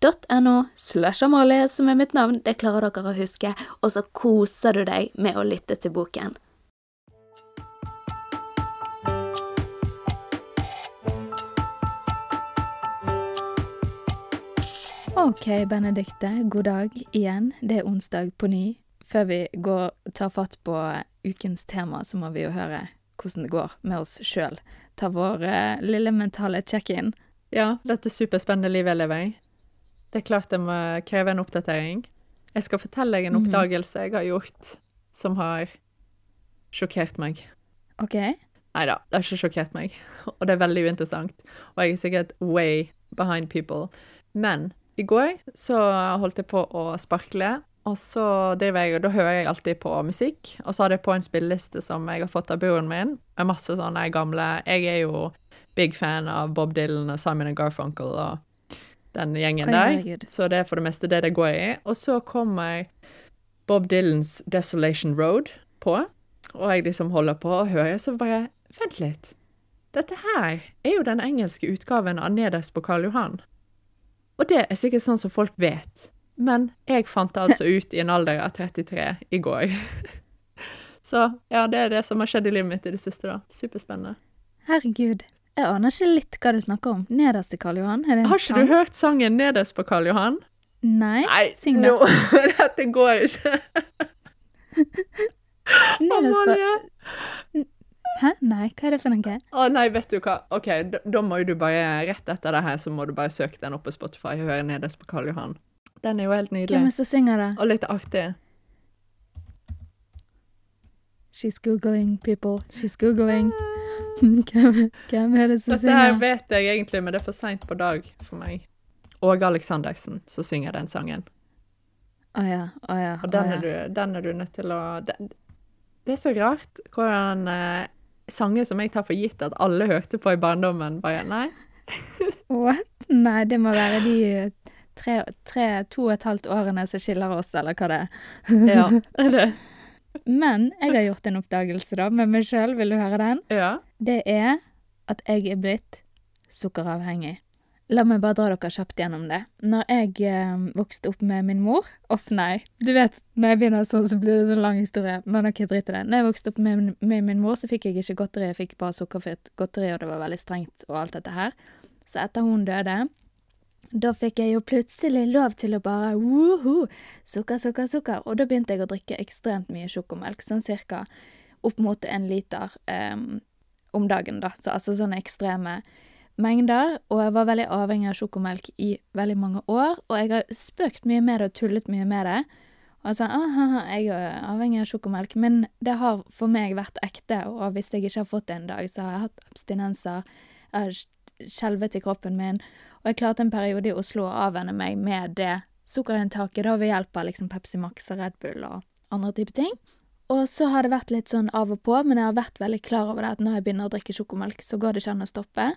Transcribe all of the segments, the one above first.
n-e-x-t-o-r-y.no slash Amalie som er mitt navn. Det klarer dere å huske. Og så koser du deg med å lytte til boken. Ok, Benedikte, god dag igjen. Det er onsdag på ny. Før vi går tar fatt på ukens tema, så må vi jo høre hvordan det går med oss sjøl. Ta vår eh, lille mentale check-in. Ja, dette superspennende livet jeg lever i. Det er klart det må kreve en oppdatering. Jeg skal fortelle deg en oppdagelse jeg har gjort som har sjokkert meg. Ok? Nei da, det har ikke sjokkert meg. Og det er veldig uinteressant. Og jeg er sikkert way behind people. Men i går så holdt jeg på å sparkle, og så driver jeg, og da hører jeg alltid på musikk. Og så hadde jeg på en spilleliste som jeg har fått av broren min, med masse sånne gamle Jeg er jo big fan av Bob Dylan og Simon Garfunkel og den gjengen der. Så det er for det meste det det går i. Og så kommer Bob Dylans Desolation Road på, og jeg liksom holder på og hører, så bare Vent litt. Dette her er jo den engelske utgaven av Nederst på Karl Johan. Og det er sikkert sånn som folk vet, men jeg fant det altså ut i en alder av 33 i går. Så ja, det er det som har skjedd i livet mitt i det siste, da. Superspennende. Herregud. Jeg aner ikke litt hva du snakker om. Nederst til Karl Johan? Har ikke sang? du hørt sangen 'Nederst på Karl Johan'? Nei? Nei, Syng det. nå! Dette går ikke. Nederst på Hæ? Nei, hva er det for noe? Å nei, vet du hva. OK, da, da må du bare Rett etter det her så må du bare søke den opp på Spotify og høre 'Nederst på Karl Johan'. Den er jo helt nydelig. Hvem er det som synger det? Og litt artig. She's googling, people. She's googling. Hvem, hvem er det som Dette her vet jeg egentlig, men det er for seint på dag for meg. Åge Aleksandersen som synger den sangen. Å ja, å ja. Og den ja. er, du, den er du nødt til å den, Det er så rart hvordan eh, sanger som jeg tar for gitt at alle hørte på i barndommen, bare Nei. What? Nei, det må være de tre, tre, to og et halvt årene som skiller oss, eller hva det er. Ja. det Er det? Men jeg har gjort en oppdagelse da, med meg sjøl. Vil du høre den? Ja. Det er at jeg er blitt sukkeravhengig. La meg bare dra dere kjapt gjennom det. Når jeg eh, vokste opp med min mor Off, nei. Du vet, når jeg begynner sånn, så blir det sånn lang historie. Men ok, drit i det. Når jeg vokste opp med, med min mor, så fikk jeg ikke godteri. Jeg fikk bare sukkerfritt godteri, og det var veldig strengt og alt dette her. Så etter hun døde, da fikk jeg jo plutselig lov til å bare woho, sukker, sukker, sukker. Og da begynte jeg å drikke ekstremt mye sjokomelk, sånn cirka opp mot en liter um, om dagen, da. Så altså sånne ekstreme mengder. Og jeg var veldig avhengig av sjokomelk i veldig mange år, og jeg har spøkt mye med det og tullet mye med det. Og sånn, aha, jeg er avhengig av sjokomelk, men det har for meg vært ekte, og hvis jeg ikke har fått det en dag, så har jeg hatt abstinenser, jeg har skjelvet i kroppen min, og jeg klarte en periode i Oslo å avvenne meg med det sukkerinntaket da ved hjelp av liksom Pepsi Max og Red Bull og andre typer ting. Og så har det vært litt sånn av og på, men jeg har vært veldig klar over det at når jeg begynner å drikke sjokomelk, så går det ikke an å stoppe.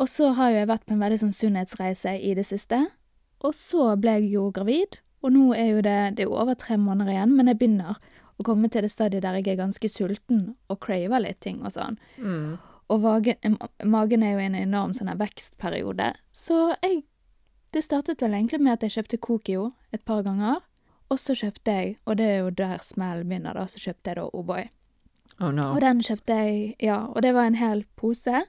Og så har jo jeg vært på en veldig sånn sunnhetsreise i det siste. Og så ble jeg jo gravid, og nå er jo det, det er over tre måneder igjen, men jeg begynner å komme til det stadiet der jeg er ganske sulten og craver litt ting og sånn. Mm. Og vagen, magen er jo i en enorm sånn her vekstperiode. Så jeg Det startet vel egentlig med at jeg kjøpte Kokio et par ganger. Og så kjøpte jeg, og det er jo der smellen begynner, da, så kjøpte jeg da O'boy. Oh no. Og den kjøpte jeg, ja, og det var en hel pose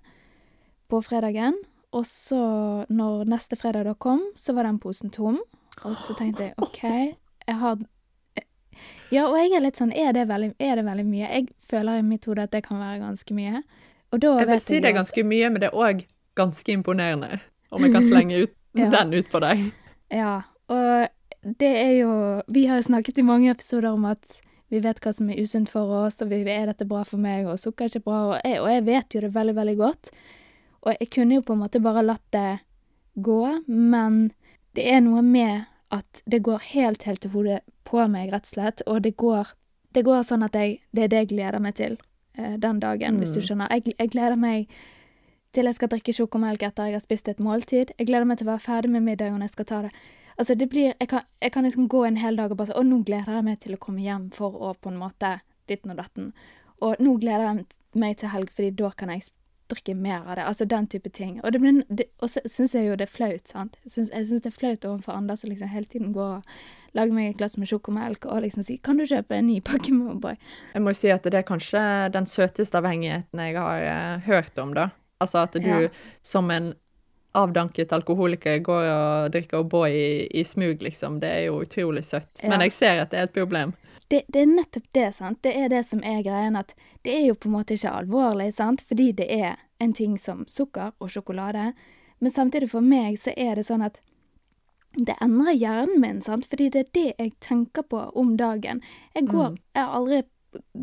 på fredagen. Og så, når neste fredag da kom, så var den posen tom. Og så tenkte jeg OK, jeg har Ja, og jeg er litt sånn, er det veldig, er det veldig mye? Jeg føler i mitt hode at det kan være ganske mye. Og da Jeg vil vet si det er ganske mye, men det er òg ganske imponerende. Om jeg kan slenge ut Ja. den ut på deg. Ja, og det er jo Vi har jo snakket i mange episoder om at vi vet hva som er usunt for oss, og vi er dette bra for meg, og sukker er ikke bra, og jeg, og jeg vet jo det veldig, veldig godt. Og jeg kunne jo på en måte bare latt det gå, men det er noe med at det går helt, helt til hodet på meg, rett og slett, og det går, det går sånn at jeg Det er det jeg gleder meg til den dagen, hvis du Mm. skjønner. Jeg, jeg gleder meg til jeg skal drikke sjokomelk etter jeg har spist et måltid. Jeg gleder meg til å være ferdig med middagen når jeg skal ta det. Altså, det blir Jeg kan, jeg kan liksom gå en hel dag og bare si Å, nå gleder jeg meg til å komme hjem for å på en måte ditten og datten. Og nå gleder jeg meg til helg, fordi da kan jeg drikke mer av det. Altså den type ting. Og, det blir, det, og så syns jeg jo det er flaut, sant. Syns, jeg syns det er flaut overfor andre som liksom hele tiden går og lager meg et glass med sjokomelk og liksom si 'Kan du kjøpe en ny pakke med O'boy?' Jeg må si at det er kanskje den søteste avhengigheten jeg har eh, hørt om, da. Altså at du Ja. som en avdanket alkoholiker går og drikker O'boy i, i smug, liksom. Det er jo utrolig søtt. Ja. Men jeg ser at det er et problem. det, det er nettopp det, sant. Det er det som er greien, at det er jo på en måte ikke alvorlig, sant, fordi det er en ting som sukker og sjokolade. Men samtidig for meg så er det sånn at det endrer hjernen min, sant, fordi det er det jeg tenker på om dagen. Jeg går, jeg har aldri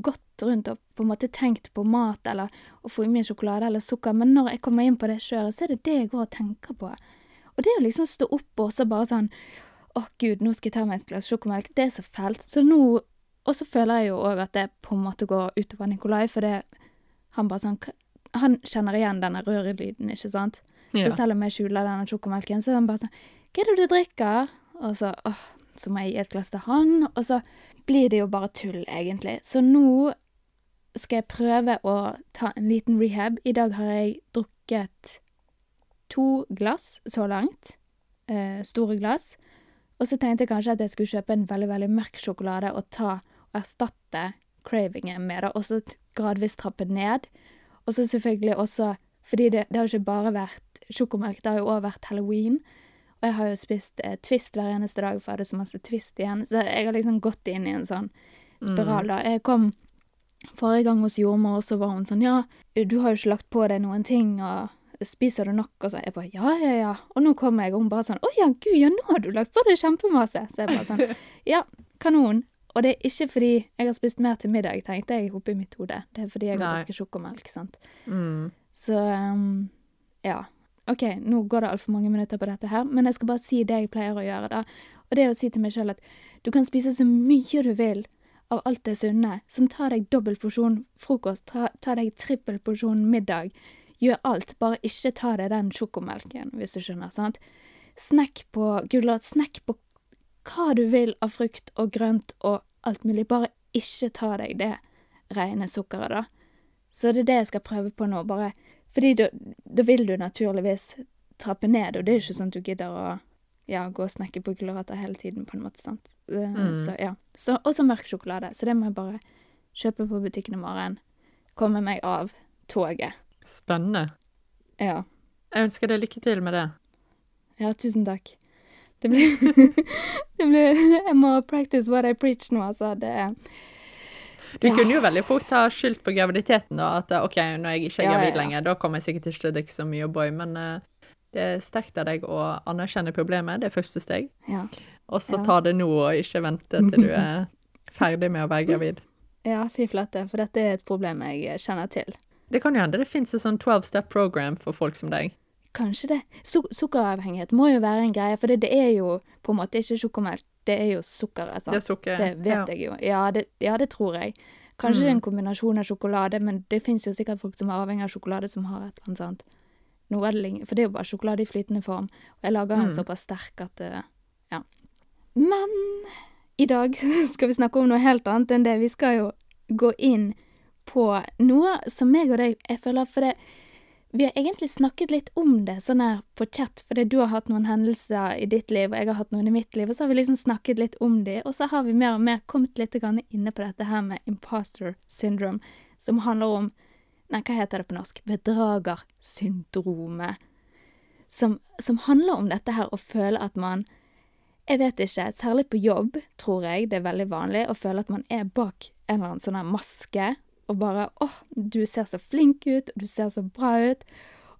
gått rundt og på en måte tenkt på mat eller å få i meg sjokolade eller sukker, men når jeg kommer inn på det kjøret, så er det det jeg går og tenker på. Og det å liksom stå opp og så bare sånn Å, gud, nå skal jeg ta meg et glass sjokomelk. Det er så fælt. Så nå Og så føler jeg jo òg at det på en måte går utover Nikolai, for det Han bare sånn Han kjenner igjen denne rørelyden, ikke sant? Ja. Så selv om jeg skjuler denne sjokomelken, så er han bare sånn Hva er det du drikker? Og så åh, så må jeg gi et glass til han, og så blir det jo bare tull, egentlig. Så nå skal jeg prøve å ta en liten rehab. I dag har jeg drukket to glass så langt. Eh, store glass. Og så tenkte jeg kanskje at jeg skulle kjøpe en veldig veldig mørk sjokolade og ta og erstatte cravingen med det, og så gradvis trappe ned. Og så selvfølgelig også Fordi det, det har jo ikke bare vært sjokomelk, det har jo òg vært halloween. Og jeg har jo spist eh, Twist hver eneste dag, for jeg hadde så masse Twist igjen. Så jeg har liksom gått inn i en sånn spiral, da. Jeg kom forrige gang hos jordmor, og så var hun sånn Ja, du har jo ikke lagt på deg noen ting, og spiser du nok? Og så jeg bare ja, ja, ja. Og nå kommer jeg, og hun bare sånn Å ja, gud, ja, nå har du lagt på deg kjempemasse. Så jeg bare sånn Ja, kanon. Og det er ikke fordi jeg har spist mer til middag, tenkte jeg oppi mitt hode. Det er fordi jeg har drukket sjokomelk, sant. Mm. Så um, ja. OK, nå går det altfor mange minutter på dette her, men jeg skal bare si det jeg pleier å gjøre, da. Og det er å si til meg sjøl at du kan spise så mye du vil av alt det sunne. Sånn ta deg dobbel porsjon frokost, ta, ta deg trippel porsjon middag. Gjør alt, bare ikke ta deg den sjokomelken, hvis du skjønner, sant. Snekk på gulrot, snekk på hva du vil av frukt og grønt og alt mulig, bare ikke ta deg det rene sukkeret, da. Så det er det jeg skal prøve på nå, bare fordi da, da vil du naturligvis trappe ned, og det er jo ikke sånn at du gidder å ja, gå og snakke på gulrøtter hele tiden, på en måte, sant. Eh, Mm. Så ja. Så, også mørk sjokolade, så det må jeg bare kjøpe på butikken i morgen. Komme meg av toget. Spennende. Ja. Jeg ønsker deg lykke til med det. Ja, tusen takk. Det blir, det blir Jeg må practice what I preach nå, altså. Det er Du Ja. kunne jo veldig fort ha skyldt på graviditeten, da. At OK, når jeg ikke er gravid ja. lenger, da kommer jeg sikkert ikke til å drikke så mye O'boy. Men uh, det er sterkt av deg å anerkjenne problemet. Det er første steg. Ja. Og så ta det nå, og ikke vente til du er ferdig med å være gravid. Ja, fy flate, for dette er et problem jeg kjenner til. Det kan jo hende det fins et sånn 12 step program for folk som deg. Kanskje det. Suk sukkeravhengighet må jo være en greie, for det, det er jo på en måte ikke sjokomelk, det er jo sukkeret, sant? Det er sukker. Det vet ja. jeg jo. Ja det, ja, det tror jeg. Kanskje Mm. det er en kombinasjon av sjokolade, men det fins jo sikkert folk som er avhengig av sjokolade, som har et eller annet sånt. Noe det For det er jo bare sjokolade i flytende form. Og jeg lager den Mm. såpass sterk at Ja. Men i dag skal vi snakke om noe helt annet enn det. Vi skal jo gå inn på noe som meg og deg Jeg føler for det Vi har egentlig snakket litt om det sånn her på chat, fordi du har hatt noen hendelser i ditt liv, og jeg har hatt noen i mitt liv, og så har vi liksom snakket litt om de, og så har vi mer og mer kommet litt inne på dette her med imposter syndrome, som handler om Nei, hva heter det på norsk? Bedragersyndromet. Som, som handler om dette her å føle at man Jeg vet ikke. Særlig på jobb tror jeg det er veldig vanlig å føle at man er bak en eller annen sånn her maske, og bare åh, du ser så flink ut, du ser så bra ut.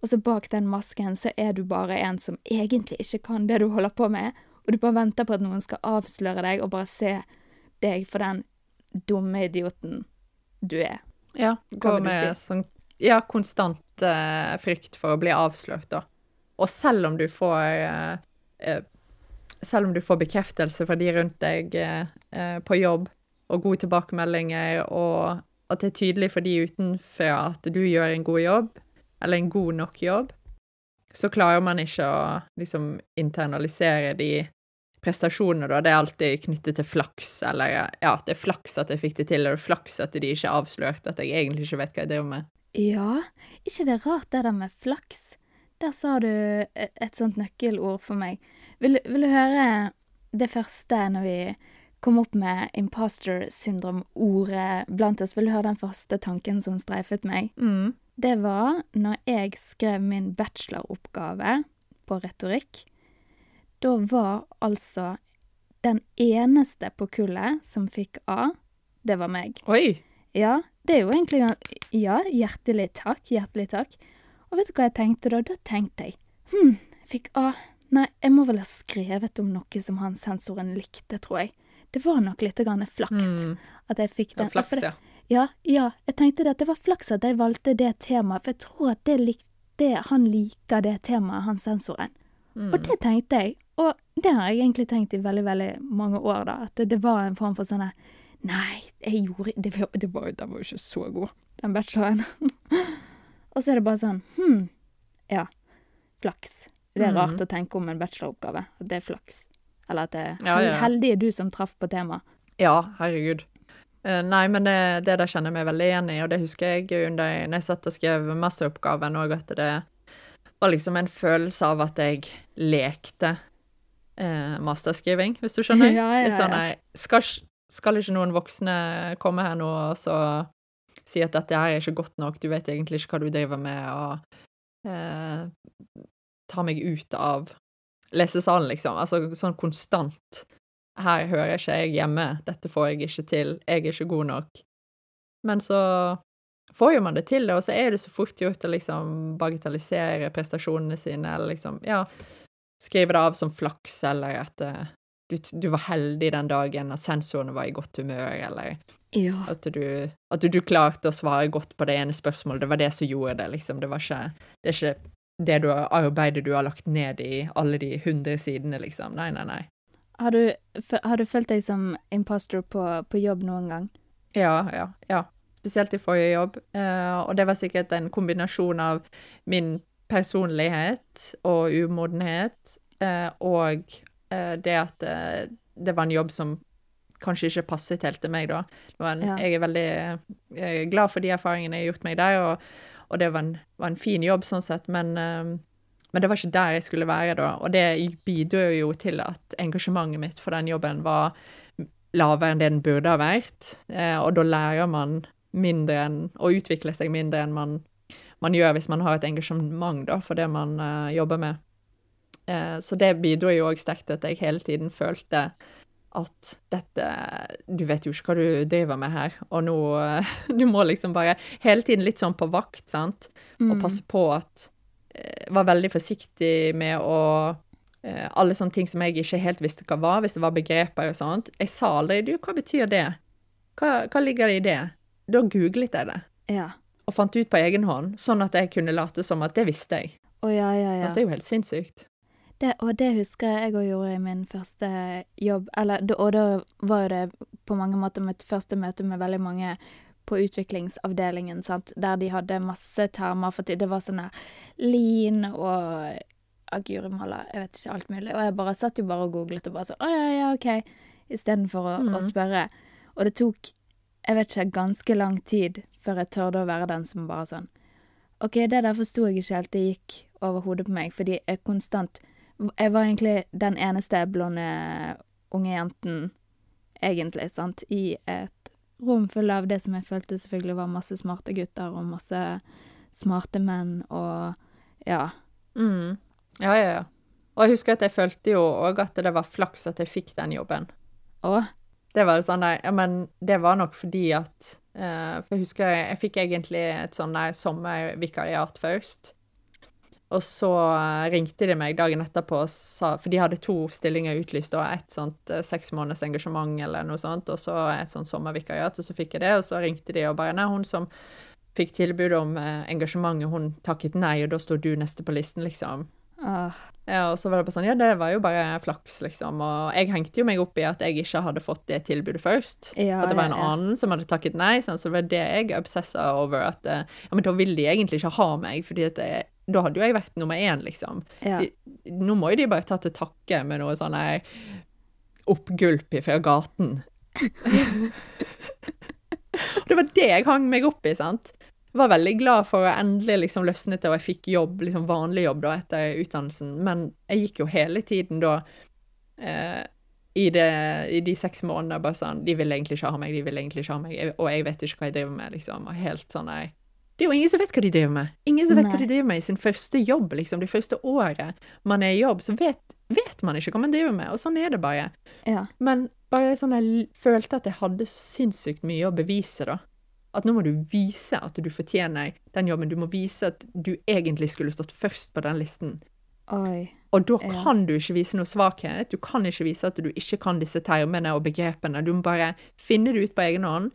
Og så bak den masken så er du bare en som egentlig ikke kan det du holder på med, og du bare venter på at noen skal avsløre deg og bare se deg for den dumme idioten du er. Ja, gå med si? sånn ja, konstant eh, frykt for å bli avslørt, da. Og selv om du får eh, eh, Selv om du får bekreftelse fra de rundt deg eh, eh, på jobb, og gode tilbakemeldinger, og at det er tydelig for de utenfra at du gjør en god jobb, eller en god nok jobb, så klarer man ikke å liksom internalisere de prestasjonene, da. Det er alltid knyttet til flaks, eller ja, det er flaks at jeg fikk det til, eller flaks at de ikke avslørte at jeg egentlig ikke vet hva jeg driver med. Ja, ikke det er rart det der med flaks. Der sa du e- et sånt nøkkelord for meg. Vil, vil du høre det første når vi kom opp med imposter syndrom-ordet blant oss? Vil du høre den første tanken som streifet meg? Mm. Det var når jeg skrev min bacheloroppgave på retorikk. Da var altså den eneste på kullet som fikk A, det var meg. Oi! Ja, det er jo egentlig Ja, hjertelig takk, hjertelig takk. Og vet du hva jeg tenkte da? Da tenkte jeg hm, fikk A. Nei, jeg må vel ha skrevet om noe som han sensoren likte, tror jeg. Det var nok litt grann flaks Mm. at jeg fikk Ja, den. flaks, det- ja. ja, ja, jeg tenkte det at det var flaks at jeg valgte det temaet, for jeg tror at det lik, det, han liker det temaet, han sensoren. Mm. Og det tenkte jeg, og det har jeg egentlig tenkt i veldig, veldig mange år, da, at det, var en form for sånne Nei, jeg gjorde det, var- det var, Den var jo ikke så god, den bacheloren. og så er det bare sånn Hm, ja, flaks. Det er Mhm. rart å tenke om en bacheloroppgave, at det er flaks. Eller at det er Ja, ja. heldig du som traff på temaet. Ja, herregud. Eh, nei, men det, det der kjenner jeg meg veldig igjen i, og det husker jeg under når jeg satt og skrev masteroppgaven òg, at det var liksom en følelse av at jeg lekte eh, masterskriving, hvis du skjønner? Ja, ja, ja. Litt sånn nei, skal, skal ikke noen voksne komme her nå og så si at dette her er ikke godt nok, du vet egentlig ikke hva du driver med, og eh, ta meg ut av lesesalen, liksom. Altså sånn konstant. Her hører ikke jeg hjemme, dette får jeg ikke til, jeg er ikke god nok. Men så får jo man det til, og så er det så fort gjort å liksom bagatellisere prestasjonene sine, eller liksom, ja, skrive det av som flaks, eller at uh, du, du var heldig den dagen, at sensorene var i godt humør, eller Ja. at du, at du, du klarte å svare godt på det ene spørsmålet. Det var det som gjorde det, liksom. Det var ikke Det er ikke det du arbeidet du har lagt ned i alle de hundre sidene, liksom. Nei, nei, nei. Har du, har du følt deg som imposter på, på jobb noen gang? Ja, ja, ja. Spesielt i forrige jobb. Uh, og det var sikkert en kombinasjon av min personlighet og umodenhet, uh, og uh, det at det var en jobb som kanskje ikke passet helt til meg, da. Det en, Ja. Jeg er veldig eh, glad for de erfaringene jeg har gjort meg der, og, og det var en, var en fin jobb sånn sett, men eh, men det var ikke der jeg skulle være da, og det bidro jo til at engasjementet mitt for den jobben var lavere enn det den burde ha vært, eh, og da lærer man mindre enn, og utvikler seg mindre enn man, man gjør hvis man har et engasjement da, for det man uh, jobber med. Så det bidro jo òg sterkt til at jeg hele tiden følte at dette Du vet jo ikke hva du driver med her, og nå Du må liksom bare hele tiden litt sånn på vakt, sant, og Mm. passe på at eh, Var veldig forsiktig med å eh, Alle sånne ting som jeg ikke helt visste hva var, hvis det var begreper og sånt. Jeg sa aldri du, hva betyr det? Hva, hva ligger det i det? Da googlet jeg det, Ja. og fant ut på egen hånd, sånn at jeg kunne late som at det visste jeg. Oh, ja, ja, ja. At det er jo helt sinnssykt. Det, og det husker jeg òg gjorde i min første jobb. Eller, og da var jo det på mange måter mitt første møte med veldig mange på utviklingsavdelingen, sant, der de hadde masse termer for. Det var sånn lean og agurimaler, jeg vet ikke, alt mulig. Og jeg bare satt jo bare og googlet og bare sånn Å ja, ja, OK. Istedenfor å, å Mhm. spørre. Og det tok, jeg vet ikke, ganske lang tid før jeg tørde å være den som bare sånn OK, det der forsto jeg ikke helt, det gikk over hodet på meg, fordi jeg konstant Jeg var egentlig den eneste blonde unge jenten, egentlig, sant, i et rom full av det som jeg følte selvfølgelig var masse smarte gutter og masse smarte menn og ja. Mm. Ja, ja, ja. Og jeg husker at jeg følte jo òg at det var flaks at jeg fikk den jobben. Å, Det var sånn nei, ja, men det var nok fordi at uh, For jeg husker jeg, jeg fikk egentlig et sånn sommervikariat først. Og så eh, ringte de meg dagen etterpå, og sa, for de hadde to stillinger utlyst. og Et sånt eh, seks måneders engasjement eller noe sånt, og så et sånt sommervikariat. Og så fikk jeg det, og så ringte de og bare Nei, hun som fikk tilbud om eh, engasjementet, hun takket nei, og da sto du neste på listen, liksom. åh, Ja, og så var det bare sånn, ja, det var jo bare flaks, liksom. Og jeg hengte jo meg opp i at jeg ikke hadde fått det tilbudet først. Ja, at det var en ja, ja. annen som hadde takket nei, sånn, så det var det jeg obsessa over. At ja, men da vil de egentlig ikke ha meg, fordi at jeg, da hadde jo jeg vært nummer én, liksom. ja. De, nå må jo de bare ta til takke med noe sånn her oppgulp fra gaten. det var det jeg hang meg opp i, sant. Var veldig glad for å endelig liksom løsne til, og jeg fikk jobb, liksom vanlig jobb da, etter utdannelsen. Men jeg gikk jo hele tiden da eh, i, det, i de seks månedene bare sånn De vil egentlig ikke ha meg, de vil egentlig ikke ha meg, og jeg vet ikke hva jeg driver med, liksom. Og helt sånn nei. Det er jo ingen som vet hva de driver med. Ingen som vet hva de driver med i sin første jobb, liksom. Det første året man er i jobb, så vet, vet man ikke hva man driver med, og sånn er det bare. ja. Men bare sånn jeg følte at jeg hadde så sinnssykt mye å bevise, da. At nå må du vise at du fortjener den jobben. Du må vise at du egentlig skulle stått først på den listen. Oi. Og da Ja. kan du ikke vise noe svakhet. Du kan ikke vise at du ikke kan disse termene og begrepene. Du må bare finne det ut på egen hånd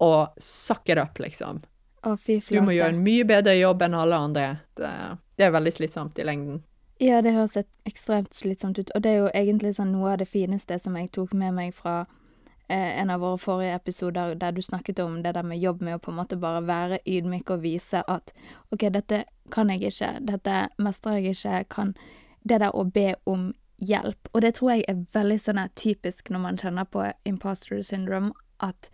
og suck it up, liksom. Å, fy Du må gjøre en mye bedre jobb enn alle andre. Det, det er veldig slitsomt i lengden. Ja, det høres ekstremt slitsomt ut, og det er jo egentlig sånn noe av det fineste som jeg tok med meg fra eh, en av våre forrige episoder, der du snakket om det der med jobb med å på en måte bare være ydmyk og vise at OK, dette kan jeg ikke, dette mestrer jeg ikke, kan Det der å be om hjelp. Og det tror jeg er veldig sånn typisk når man kjenner på imposter syndrome, at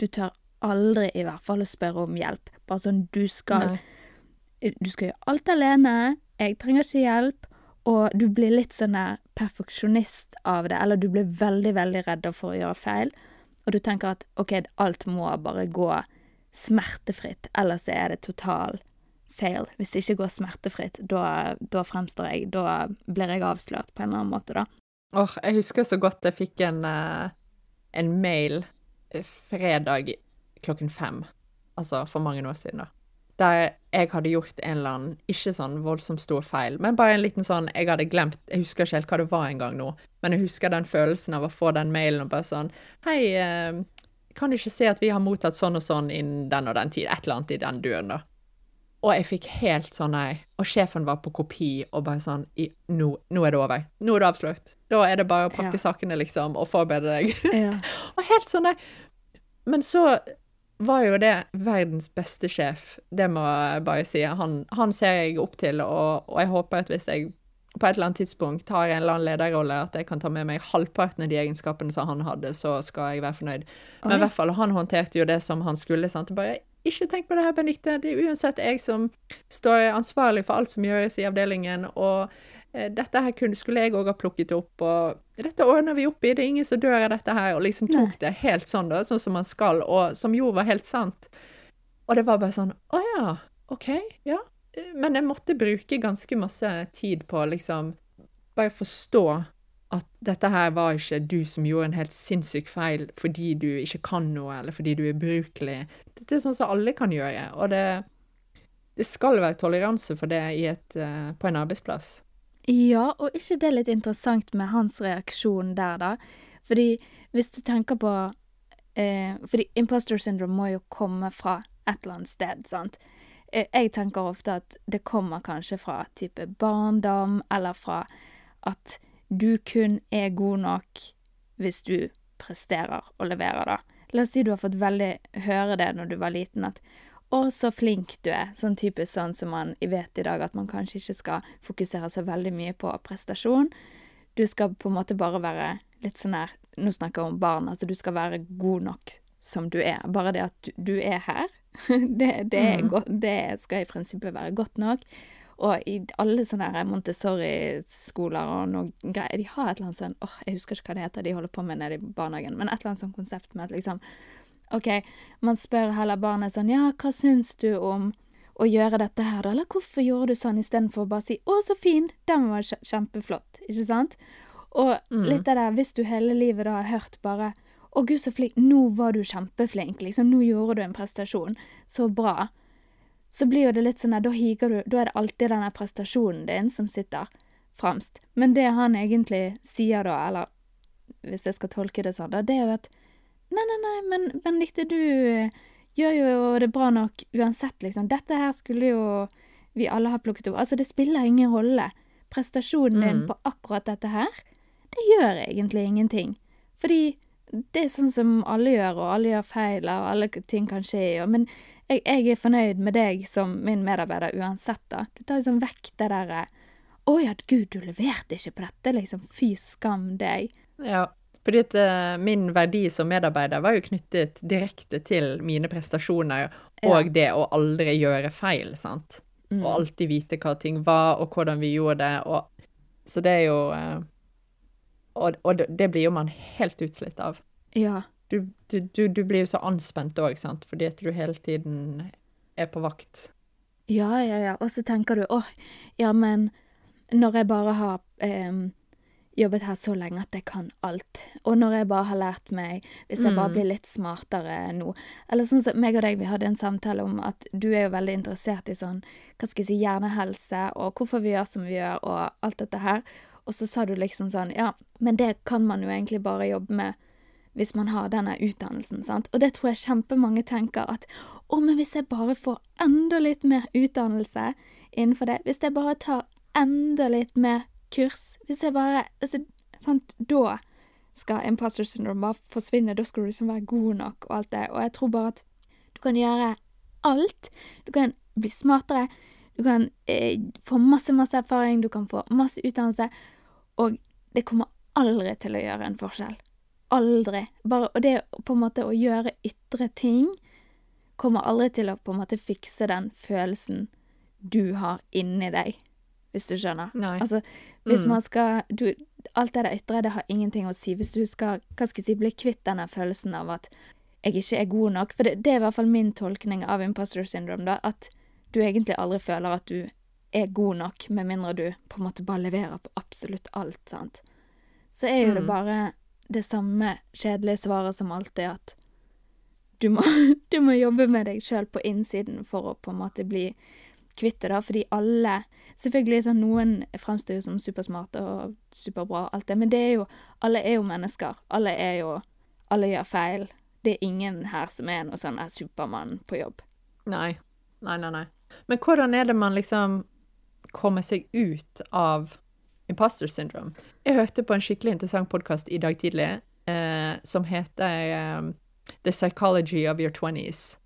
du tør aldri i hvert fall å spørre om hjelp. Bare sånn du skal Nei. du skal gjøre alt alene, jeg trenger ikke hjelp, og du blir litt sånn perfeksjonist av det, eller du blir veldig, veldig redd for å gjøre feil, og du tenker at ok, alt må bare gå smertefritt, ellers er det total fail. Hvis det ikke går smertefritt, da, da fremstår jeg, da blir jeg avslørt på en eller annen måte, da. Åh, jeg husker så godt jeg fikk en, eh, en mail eh, fredag klokken fem, altså for mange år siden da, der jeg hadde gjort en eller annen, ikke sånn voldsomt stor feil, men bare en liten sånn, jeg hadde glemt, jeg husker ikke helt hva det var en gang nå, men jeg husker den følelsen av å få den mailen og bare sånn, hei, eh, kan du ikke se at vi har mottatt sånn og sånn innen den og den tid, et eller annet i den duren da. Og jeg fikk helt sånn nei, og sjefen var på kopi og bare sånn i, nå, nå er det over. Nå er det avslørt. Da er det bare å pakke Ja. sakene, liksom, og forberede deg. Ja. og helt sånn nei. Men så var jo det verdens beste sjef, det må jeg bare si. Han, han ser jeg opp til, og, og jeg håper at hvis jeg på et eller annet tidspunkt har en eller annen lederrolle, at jeg kan ta med meg halvparten av de egenskapene som han hadde, så skal jeg være fornøyd. Men i hvert fall, han håndterte jo det som han skulle. sant? Bare, ikke tenk på det her, Benedicte. Det er uansett jeg som står ansvarlig for alt som gjøres i avdelingen. Og dette her kunne, skulle jeg òg ha plukket opp. Og dette ordner vi opp i. Det er ingen som dør av dette her. Og liksom tok Nei. det helt sånn, da, sånn som man skal, og som jo var helt sant. Og det var bare sånn Å ja, OK, ja. Eh, Men jeg måtte bruke ganske masse tid på liksom bare forstå at dette her var ikke du som gjorde en helt sinnssyk feil fordi du ikke kan noe, eller fordi du er ubrukelig. Dette er sånn som alle kan gjøre, og det, det skal være toleranse for det i et, eh, på en arbeidsplass. Ja, og ikke det er litt interessant med hans reaksjon der, da? Fordi hvis du tenker på eh, Fordi imposter syndrome må jo komme fra et eller annet sted, sant? Eh, jeg tenker ofte at det kommer kanskje fra type barndom, eller fra at du kun er god nok hvis du presterer og leverer, da. La oss si du har fått veldig høre det når du var liten, at å, så flink du er. Sånn typisk sånn som man vet i dag, at man kanskje ikke skal fokusere så veldig mye på prestasjon. Du skal på en måte bare være litt sånn her Nå snakker jeg om barn, altså du skal være god nok som du er. Bare det at du, du er her, det, det, er Mhm. godt, det skal i prinsippet være godt nok. Og i alle sånne Montessori-skoler og noe greier, de har et eller annet sånn åh, jeg husker ikke hva det heter de holder på med nede i barnehagen, men et eller annet sånn konsept med at liksom OK, man spør heller barnet sånn Ja, hva syns du om å gjøre dette her, da? Eller hvorfor gjorde du sånn istedenfor å bare si 'Å, så fin! Den var kjempeflott'. Ikke sant? Og Mm. litt av det, hvis du hele livet da har hørt bare 'Å, gud, så flink. Nå var du kjempeflink', liksom. Nå gjorde du en prestasjon. Så bra. Så blir jo det litt sånn at da higer du Da er det alltid denne prestasjonen din som sitter fremst. Men det han egentlig sier da, eller hvis jeg skal tolke det sånn, da, det er jo at Nei, nei, nei, men Benedicte, du eh, gjør jo det bra nok uansett, liksom. Dette her skulle jo vi alle ha plukket opp. Altså, det spiller ingen rolle. Prestasjonen din Mm. på akkurat dette her, det gjør egentlig ingenting. Fordi det er sånn som alle gjør, og alle gjør feil, og alle ting kan skje, og Men jeg, jeg er fornøyd med deg som min medarbeider uansett, da. Du tar liksom vekk det derre Å ja, gud, du leverte ikke på dette, liksom. Fy skam deg. Ja, fordi at eh, min verdi som medarbeider var jo knyttet direkte til mine prestasjoner og det å aldri gjøre feil, sant? Mm. Og alltid vite hva ting var, og hvordan vi gjorde det, og Så det er jo eh, Og, og det- blir jo man helt utslitt av. Ja. Du, du, du, du blir jo så anspent òg, sant, fordi at du hele tiden er på vakt. Ja, ja, ja. Og så tenker du åh, ja, men når jeg bare har em, jobbet her så lenge at jeg kan alt, og når jeg bare har lært meg Hvis jeg bare Mm. blir litt smartere nå Eller sånn som meg og deg, vi hadde en samtale om at du er jo veldig interessert i sånn, hva skal jeg si, hjernehelse, og hvorfor vi gjør som vi gjør, og alt dette her. Og så sa du liksom sånn, ja, men det kan man jo egentlig bare jobbe med hvis man har denne utdannelsen, sant? Og det tror jeg kjempemange tenker at å, men hvis jeg bare får enda litt mer utdannelse innenfor det, hvis jeg bare tar enda litt mer kurs, hvis jeg bare altså, sant, Da skal imposter syndrome bare forsvinne, da skal du liksom være god nok og alt det, og jeg tror bare at du kan gjøre alt. Du kan bli smartere, du kan eh, få masse, masse erfaring, du kan få masse utdannelse, og det kommer aldri til å gjøre en forskjell. Aldri. Bare, og det på en måte å gjøre ytre ting kommer aldri til å på en måte fikse den følelsen du har inni deg, hvis du skjønner. Nei. Altså, hvis Mm. man skal du, Alt det der ytre, det har ingenting å si. Hvis du skal hva skal jeg si, bli kvitt denne følelsen av at jeg ikke er god nok, for det, det er i hvert fall min tolkning av imposter syndrome, da, at du egentlig aldri føler at du er god nok, med mindre du på en måte bare leverer på absolutt alt, sant. Så er jo det Mm. bare det samme kjedelige svaret som alltid, at du må, du må jobbe med deg sjøl på innsiden for å på en måte bli kvitt det, da, fordi alle Selvfølgelig sånn noen fremstår jo som supersmarte og superbra, og alt det, men det er jo Alle er jo mennesker. Alle er jo Alle gjør feil. Det er ingen her som er noe sånn er Supermann på jobb. Nei. Nei, nei, nei. Men hvordan er det man liksom kommer seg ut av imposter syndrome? Jeg hørte på en skikkelig interessant podkast i dag tidlig eh, som heter eh, The Psychology of Your Twenties.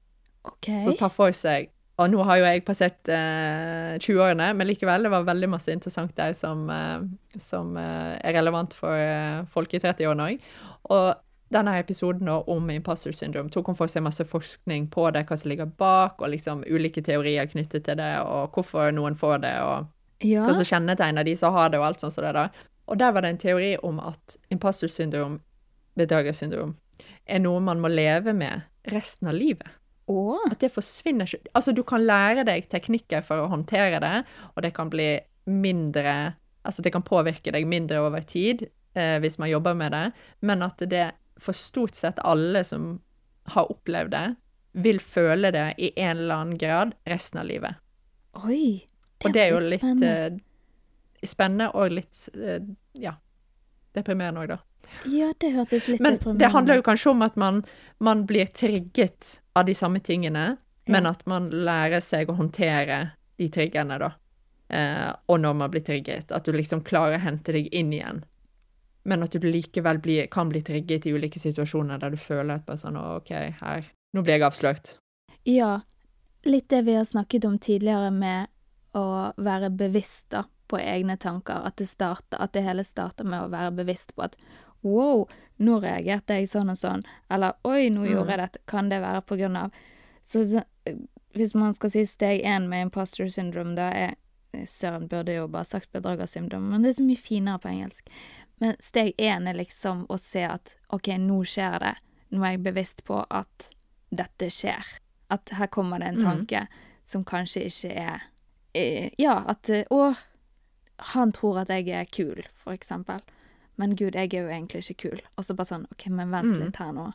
Okay. Som tar for seg Og nå har jo jeg passert eh, 20-årene, men likevel, det var veldig masse interessant der som, eh, som eh, er relevant for eh, folk i 30-årene òg. Og denne episoden om imposter syndrome tok hun for seg masse forskning på det, hva som ligger bak, og liksom ulike teorier knyttet til det, og hvorfor noen får det, og ja. hva som kjennetegner de som har det, og alt sånt som det der. Og der var det en teori om at imposter syndrome, bedragersyndrom, er noe man må leve med resten av livet. Å. At det forsvinner ikke Altså, du kan lære deg teknikker for å håndtere det, og det kan bli mindre Altså, det kan påvirke deg mindre over tid eh, hvis man jobber med det, men at det for stort sett alle som har opplevd det, vil føle det i en eller annen grad resten av livet. Oi. Og det er jo litt spennende. eh, spennende og litt eh, ja, deprimerende òg, da. Ja, det hørtes litt Men det handler jo kanskje om at man, man blir trigget av de samme tingene, men at man lærer seg å håndtere de triggerne, da. Eh, og når man blir trigget, at du liksom klarer å hente deg inn igjen. Men at du likevel blir, kan bli trigget i ulike situasjoner der du føler at bare sånn «Å, OK, her Nå blir jeg avslørt. Ja. Litt det vi har snakket om tidligere med å være bevisst da, på egne tanker. At det, starter, at det hele starter med å være bevisst på at wow, nå reagerte jeg sånn og sånn. Eller oi, nå Mm. gjorde jeg dette. Kan det være på grunn av Så så, hvis man skal si steg én med imposter syndrome, da er Søren burde jo bare sagt bedragersyndrom, men det er så mye finere på engelsk. Men steg én er liksom å se at OK, nå skjer det. Nå er jeg bevisst på at dette skjer. At her kommer det en Mm. tanke som kanskje ikke er eh, Ja, at eh, Å, han tror at jeg er kul, for eksempel. Men gud, jeg er jo egentlig ikke kul. Og så bare sånn OK, men vent Mm. litt her nå.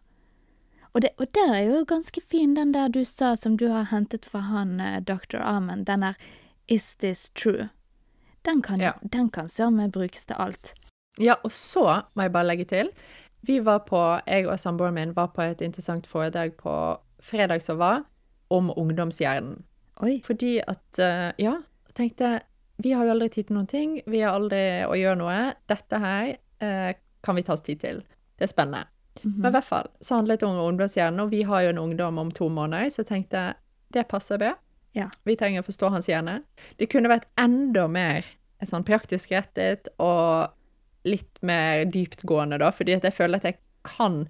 Og, det, og der er jo ganske fin, den der du sa som du har hentet fra han eh, Dr. Armen. Den der Is this true? Den kan, Ja. den kan søren meg brukes til alt. Ja, og så må jeg bare legge til. Vi var på, jeg og samboeren min var på et interessant foredrag på fredag som var, om ungdomshjernen. Oi. Fordi at, eh, ja, tenkte, vi har jo aldri tid til noen ting, vi har aldri å gjøre noe. Dette her eh, kan vi ta oss tid til. Det er spennende. Mhm. Men i hvert fall så handlet det om ungdomshjernen, og vi har jo en ungdom om to måneder, så jeg tenkte det passer bra. Ja. Vi trenger å forstå hans hjerne. Det kunne vært enda mer sånn praktisk rettet og litt mer dyptgående, da, fordi at jeg føler at jeg kan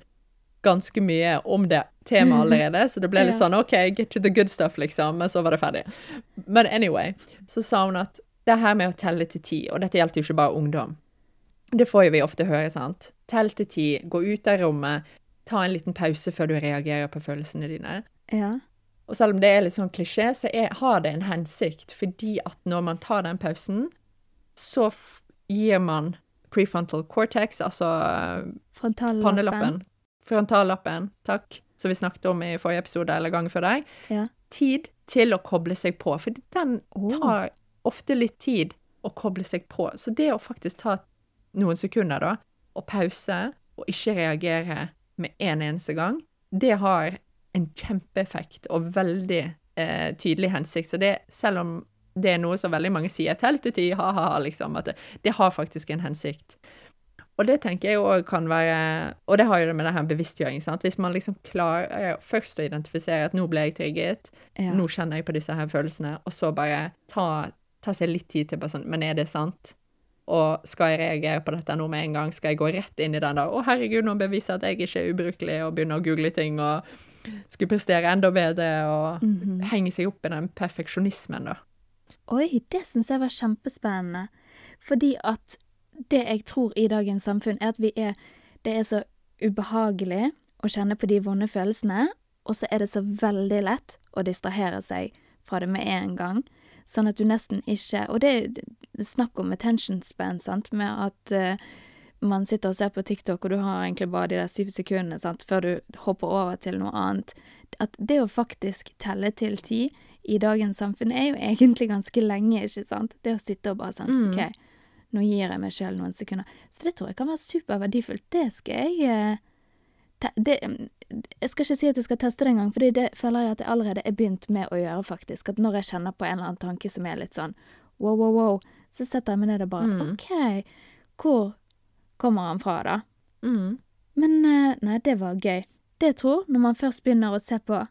ganske mye om det temaet allerede, så det ble litt sånn OK, get to the good stuff, liksom, men så var det ferdig. Men anyway, så sa hun at det her med å telle til ti, og dette gjelder jo ikke bare ungdom, det får jo vi ofte høre, sant? Tell til ti, gå ut av rommet, ta en liten pause før du reagerer på følelsene dine. Ja. Og selv om det er litt sånn klisjé, så er, har det en hensikt, fordi at når man tar den pausen, så gir man prefrontal cortex, altså Frontallappen. pannelappen, frontallappen, takk, som vi snakket om i forrige episode eller gangen før deg, Ja. tid til å koble seg på, for den Oh. tar ofte litt tid å koble seg på. Så det å faktisk ta noen sekunder da, og pause, og ikke reagere med en eneste gang, det har en kjempeeffekt og veldig eh, tydelig hensikt. Så det, selv om det er noe som veldig mange sier, ti, ha-ha, liksom, at det, det har faktisk en hensikt. Og det tenker jeg òg kan være Og det har jo det med det her bevisstgjøring, sant. Hvis man liksom klarer først å identifisere at nå ble jeg trigget, Ja. nå kjenner jeg på disse her følelsene, og så bare ta, ta seg litt tid til bare sånn, men er det sant? Og skal jeg reagere på dette nå med en gang? Skal jeg gå rett inn i den der, å herregud, nå beviser at jeg ikke er ubrukelig, og begynne å google ting, og skulle prestere enda bedre, og Mhm. henge seg opp i den perfeksjonismen, da. Oi, det syns jeg var kjempespennende. Fordi at det jeg tror i dagens samfunn, er at vi er Det er så ubehagelig å kjenne på de vonde følelsene, og så er det så veldig lett å distrahere seg fra det med en gang. Sånn at du nesten ikke Og det er snakk om attention span, sant, med at uh, man sitter og ser på TikTok, og du har egentlig bare de der syv sekundene sant, før du hopper over til noe annet. At det å faktisk telle til ti i dagens samfunn er jo egentlig ganske lenge, ikke sant? Det å sitte og bare sånn Mm. OK, nå gir jeg meg sjøl noen sekunder. Så det tror jeg kan være superverdifullt. Det skal jeg eh, te det, Jeg skal ikke si at jeg skal teste det engang, fordi det føler jeg at jeg allerede er begynt med å gjøre, faktisk. At når jeg kjenner på en eller annen tanke som er litt sånn wow, wow, wow, så setter jeg meg ned og bare Mm. OK, hvor kommer han fra, da? Mm. Men eh, nei, det var gøy. Det jeg tror, når man først begynner å se på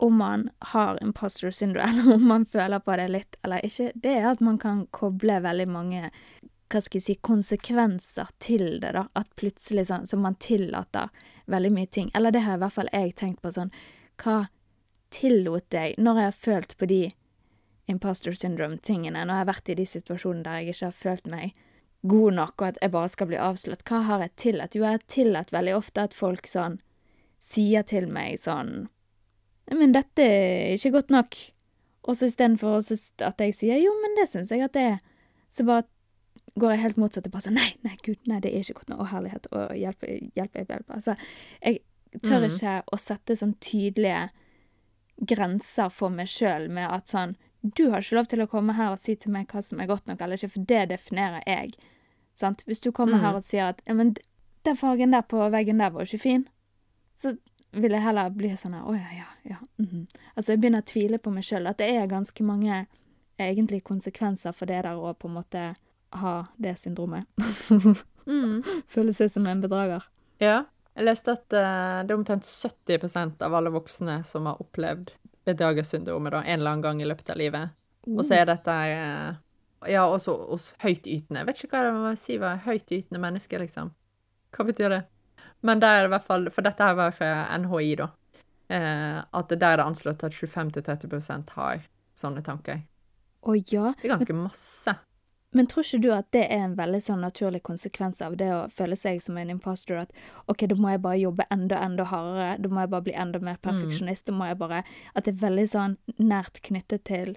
om man har imposter syndrome, eller om man føler på det litt eller ikke, det er at man kan koble veldig mange hva skal jeg si, konsekvenser til det, da. At plutselig sånn, så man tillater veldig mye ting. Eller det har i hvert fall jeg tenkt på sånn, hva tillot jeg når jeg har følt på de imposter syndrome-tingene, når jeg har vært i de situasjonene der jeg ikke har følt meg god nok, og at jeg bare skal bli avslørt. Hva har jeg tillatt? Jo, jeg har tillatt veldig ofte at folk sånn sier til meg sånn Men dette er ikke godt nok. Og så istedenfor at jeg sier jo, men det syns jeg at det er, så bare går jeg helt motsatt og bare sånn nei, nei, gud, nei, det er ikke godt nok. Å, herlighet. Å, hjelp, hjelp, hjelp. hjelp. Altså, jeg tør Mm. ikke å sette sånn tydelige grenser for meg sjøl med at sånn Du har ikke lov til å komme her og si til meg hva som er godt nok eller ikke, for det definerer jeg. Sant? Hvis du kommer Mm. her og sier at ja, men den fargen der på veggen der var jo ikke fin, så vil jeg heller bli sånn her Å ja, ja, ja. mhm. Altså, jeg begynner å tvile på meg sjøl. At det er ganske mange egentlig konsekvenser for det der å på en måte ha det syndromet. Mm. Føle seg som en bedrager. Ja. Jeg leste at uh, det er omtrent 70% av alle voksne som har opplevd bedragersyndromet da, en eller annen gang i løpet av livet. Og så er dette uh, Ja, også hos høytytende. Jeg vet ikke hva det må si var høytytende menneske, liksom. Hva betyr det? Men der er det i hvert fall For dette her var fra NHI, da. Eh, at der er det anslått at 25-30% har sånne tanker. Å ja. Det er ganske masse. Men tror ikke du at det er en veldig sånn naturlig konsekvens av det å føle seg som en imposter? At OK, da må jeg bare jobbe enda, enda hardere. Da må jeg bare bli enda mer perfeksjonist. Da må jeg bare At det er veldig sånn nært knyttet til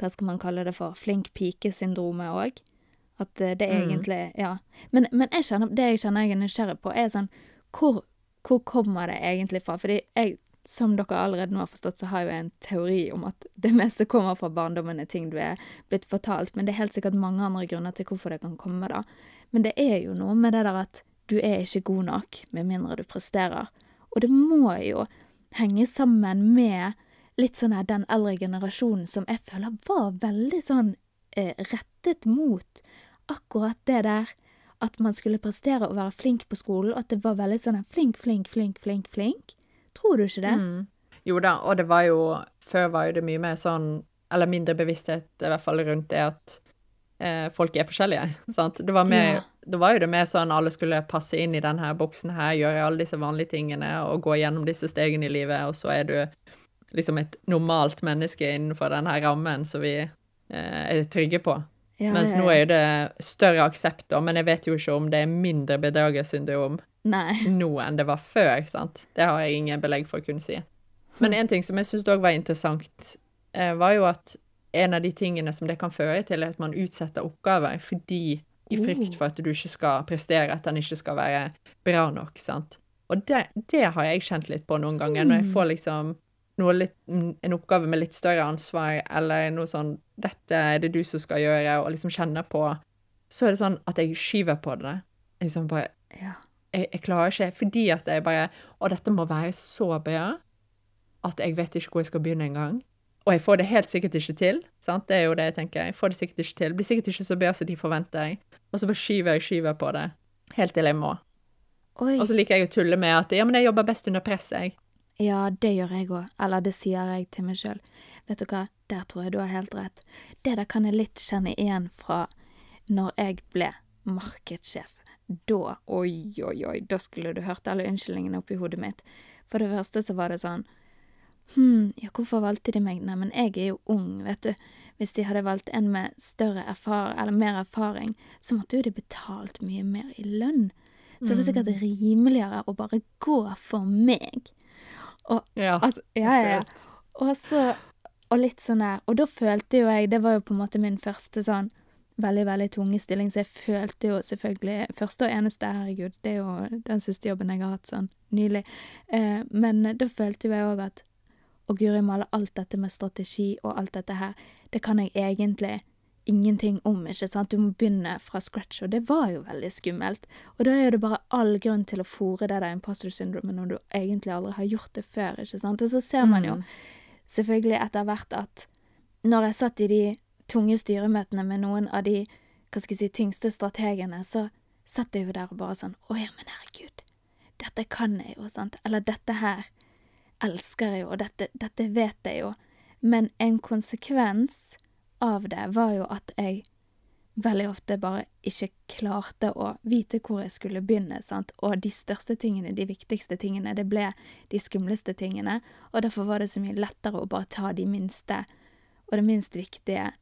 Hva skal man kalle det for? Flink pike-syndromet òg. At eh, det er Mm. egentlig Ja. Men, men jeg kjenner, det jeg kjenner jeg er nysgjerrig på, er sånn Hvor, hvor kommer det egentlig fra? Fordi jeg som dere allerede nå har forstått, så har jeg jo en teori om at det meste kommer fra barndommen, er ting du er blitt fortalt, men det er helt sikkert mange andre grunner til hvorfor det kan komme, da. Men det er jo noe med det der at du er ikke god nok med mindre du presterer. Og det må jo henge sammen med litt sånn her den eldre generasjonen som jeg føler var veldig sånn eh, rettet mot akkurat det der at man skulle prestere og være flink på skolen, og at det var veldig sånn flink, flink, flink, flink, flink. Tror du ikke det? Mm. Jo da, og det var jo Før var jo det mye mer sånn Eller mindre bevissthet i hvert fall rundt det at eh, folk er forskjellige, sant. Det var mer Ja. det var jo det mer sånn alle skulle passe inn i denne boksen her, gjøre alle disse vanlige tingene og gå gjennom disse stegene i livet, og så er du liksom et normalt menneske innenfor denne rammen som vi eh, er trygge på. Ja, Mens nå er jo det større aksept, men jeg vet jo ikke om det er mindre bedragersyndrom nå enn det var før, sant? Det har jeg ingen belegg for å kunne si. Men en ting som jeg syns òg var interessant, eh, var jo at en av de tingene som det kan føre til, er at man utsetter oppgaver fordi i frykt Oh. for at du ikke skal prestere, at den ikke skal være bra nok, sant. Og det, det har jeg kjent litt på noen ganger, når jeg får liksom litt, en oppgave med litt større ansvar, eller noe sånn 'Dette er det du som skal gjøre', og liksom kjenner på Så er det sånn at jeg skyver på det. Liksom bare Ja. jeg, jeg klarer ikke, fordi at jeg bare Og dette må være så bra at jeg vet ikke hvor jeg skal begynne engang. Og jeg får det helt sikkert ikke til. sant? Det er jo det jeg tenker. Jeg får det sikkert ikke til. Blir sikkert ikke så bra som de forventer. Og så bare skyver jeg skyver på det. Helt til jeg må. Oi. Og så liker jeg å tulle med at ja, men jeg jobber best under press, jeg. Ja, det gjør jeg òg. Eller det sier jeg til meg sjøl. Vet du hva, der tror jeg du har helt rett. Det der kan jeg litt kjenne igjen fra når jeg ble markedssjef. Da, oi, oi, oi, da skulle du hørt alle unnskyldningene oppi hodet mitt. For det første så var det sånn Hm, ja, hvorfor valgte de meg? Nei, men jeg er jo ung, vet du. Hvis de hadde valgt en med større erfaring, eller mer erfaring, så måtte jo de betalt mye mer i lønn. Så det var sikkert rimeligere å bare gå for meg. Og Ja. Altså, ja, ja, ja. Og så Og litt sånn der Og da følte jo jeg Det var jo på en måte min første sånn veldig, veldig tunge stilling, så jeg følte jo selvfølgelig Første og eneste, herregud, det er jo den siste jobben jeg har hatt sånn nylig. Eh, men da følte jo jeg òg at Å, guri malla, alt dette med strategi og alt dette her, det kan jeg egentlig ingenting om, ikke sant? Du må begynne fra scratch, og det var jo veldig skummelt. Og da er det bare all grunn til å fòre det der imposter syndromet når du egentlig aldri har gjort det før, ikke sant? Og så ser man jo Mm. selvfølgelig etter hvert at når jeg satt i de tunge styremøtene med noen av de hva skal jeg si, tyngste strategene, så satt jeg jo der og bare sånn Å ja, men herregud, dette kan jeg jo, sant? Eller dette her elsker jeg jo, og dette, dette vet jeg jo. Men en konsekvens av det var jo at jeg veldig ofte bare ikke klarte å vite hvor jeg skulle begynne, sant, og de største tingene, de viktigste tingene, det ble de skumleste tingene, og derfor var det så mye lettere å bare ta de minste og det minst viktige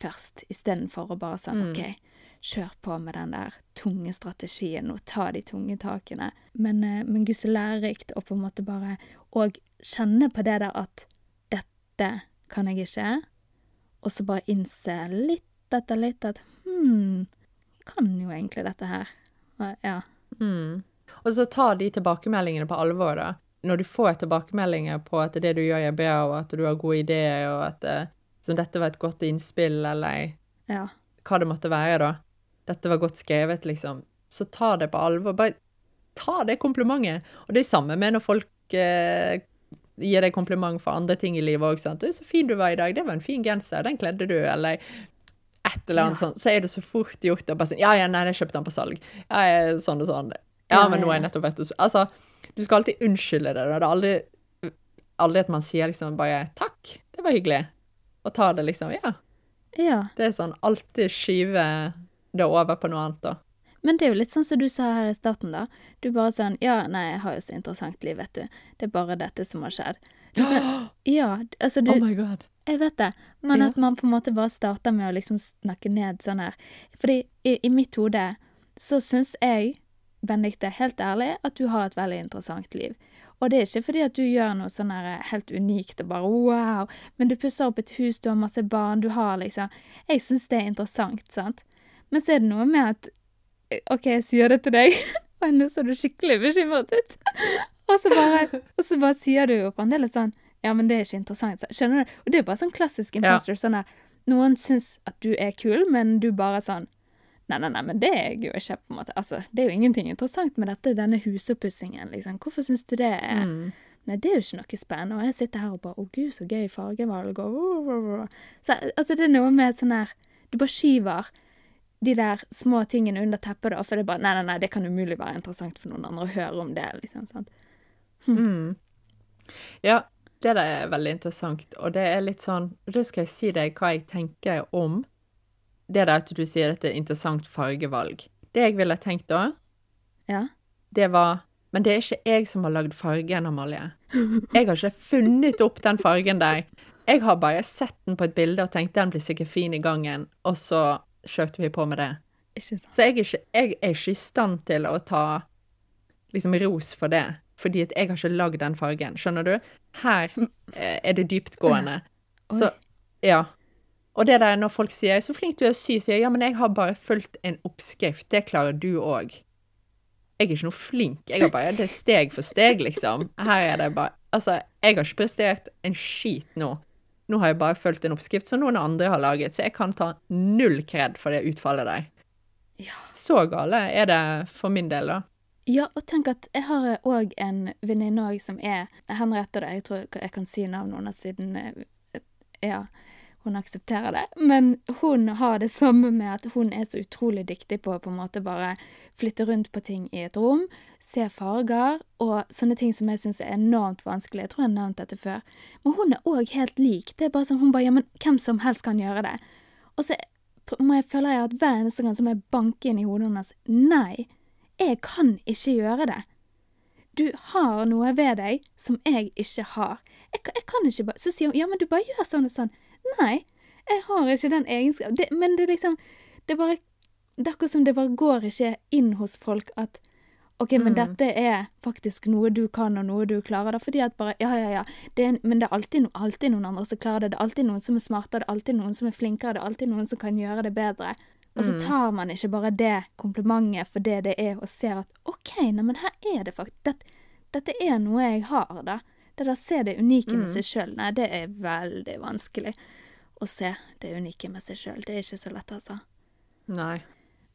først, istedenfor å bare sånn, Mm. OK, kjør på med den der tunge strategien og ta de tunge takene. Men, eh, men gud så lærerikt å på en måte bare Og kjenne på det der at dette kan jeg ikke, og så bare innse litt etter litt at hm, kan jo egentlig dette her. Ja. Mm. Og så ta de tilbakemeldingene på alvor, da. Når du får tilbakemeldinger på at det du gjør er bra, og at du har gode ideer, og at som dette var et godt innspill, eller Ja. hva det måtte være, da. Dette var godt skrevet, liksom. Så ta det på alvor. Bare ta det komplimentet. Og det er samme med når folk eh, gir deg kompliment for andre ting i livet òg, så fin du var i dag. Det var en fin genser. Den kledde du.' Eller et eller annet Ja. sånt. Så er det så fort gjort Og bare sånn, 'Ja, ja, nei, jeg kjøpte den på salg'. Ja, jeg, sånn og sånn. Ja, men nå er jeg nettopp vet du Altså, du skal alltid unnskylde det. Det er aldri, aldri at man sier liksom bare 'takk, det var hyggelig', og tar det liksom Ja. ja. Det er sånn alltid skyve det over på noe annet, da. Men det er jo litt sånn som du sa her i starten, da. Du bare sånn Ja, nei, jeg har jo så interessant liv, vet du. Det er bare dette som har skjedd. Er sånn, ja, altså du Oh my god. jeg vet det. Men Ja. at man på en måte bare starter med å liksom snakke ned sånn her. Fordi i, i mitt hode så syns jeg, Benedicte, helt ærlig, at du har et veldig interessant liv. Og det er ikke fordi at du gjør noe sånn helt unikt og bare wow, men du pusser opp et hus, du har masse barn, du har liksom Jeg syns det er interessant, sant? Men så er det noe med at OK, jeg sier det til deg, og nå så du skikkelig bekymret ut. og, så bare, og så bare sier du jo fremdeles sånn Ja, men det er ikke interessant. Skjønner du? Og det er bare sånn klassisk imposter. Sånn der Noen syns at du er kul, men du bare sånn Nei, nei, nei, men det er jo ikke, på en måte. Altså, det er jo ingenting interessant med dette, denne husoppussingen, liksom. Hvorfor syns du det er Mm. Nei, det er jo ikke noe spennende. Og jeg sitter her og bare Å, gud, så gøy fargevalg, og. Så altså, det er noe med sånn her Du bare skyver de der små tingene under teppet, da, for det er bare Nei, nei, nei, det kan umulig være interessant for noen andre å høre om det, liksom. sant? Mm. Ja, det der er veldig interessant, og det er litt sånn Da skal jeg si deg hva jeg tenker om det der at du sier at det er interessant fargevalg. Det jeg ville tenkt da, Ja. det var Men det er ikke jeg som har lagd fargen, Amalie. Jeg har ikke funnet opp den fargen der. Jeg har bare sett den på et bilde og tenkt den blir sikkert fin i gangen, og så kjørte vi på med det. Så jeg er ikke, jeg er ikke i stand til å ta liksom ros for det, fordi at jeg har ikke lagd den fargen. Skjønner du? Her eh, er det dyptgående. Så ja. Og det der når folk sier 'så flink du er å sy', sier jeg ja, men jeg har bare fulgt en oppskrift. Det klarer du òg. Jeg er ikke noe flink. Jeg har bare Det er steg for steg, liksom. Her er det bare Altså, jeg har ikke prestert en skit nå. Nå har jeg bare fulgt en oppskrift som noen andre har laget, så jeg kan ta null kred for det utfallet der. Ja. Så gale er det for min del, da. Ja, og tenk at jeg har òg en venninne som er Henriette, da. Jeg tror jeg kan si navnet hennes siden eh, Ja, hun aksepterer det. Men hun har det samme med at hun er så utrolig dyktig på å på en måte bare flytte rundt på ting i et rom, se farger og sånne ting som jeg syns er enormt vanskelig. Jeg tror jeg har nevnt dette før. Men hun er òg helt lik. Det er bare sånn hun bare Ja, men hvem som helst kan gjøre det. Og så må jeg føle jeg at hver eneste gang så må jeg banke inn i hodet hennes Nei, jeg kan ikke gjøre det. Du har noe ved deg som jeg ikke har. Jeg, jeg kan ikke bare Så sier hun ja, men du bare gjør sånn og sånn. Nei, jeg har ikke den egenskapen. Men det er liksom Det er bare Det er akkurat som det bare går ikke inn hos folk at OK, men Mm. dette er faktisk noe du kan, og noe du klarer. Da, fordi at bare Ja, ja, ja. Det er, men det er alltid, alltid noen andre som klarer det. Det er alltid noen som er smartere, det er alltid noen som er flinkere, det er alltid noen som kan gjøre det bedre. Og så Mm. tar man ikke bare det komplimentet for det det er, og ser at OK, neimen her er det faktisk dette, dette er noe jeg har, da. Det der se det unike med Mm. seg sjøl, nei, det er veldig vanskelig å se det unike med seg sjøl. Det er ikke så lett, altså. Nei.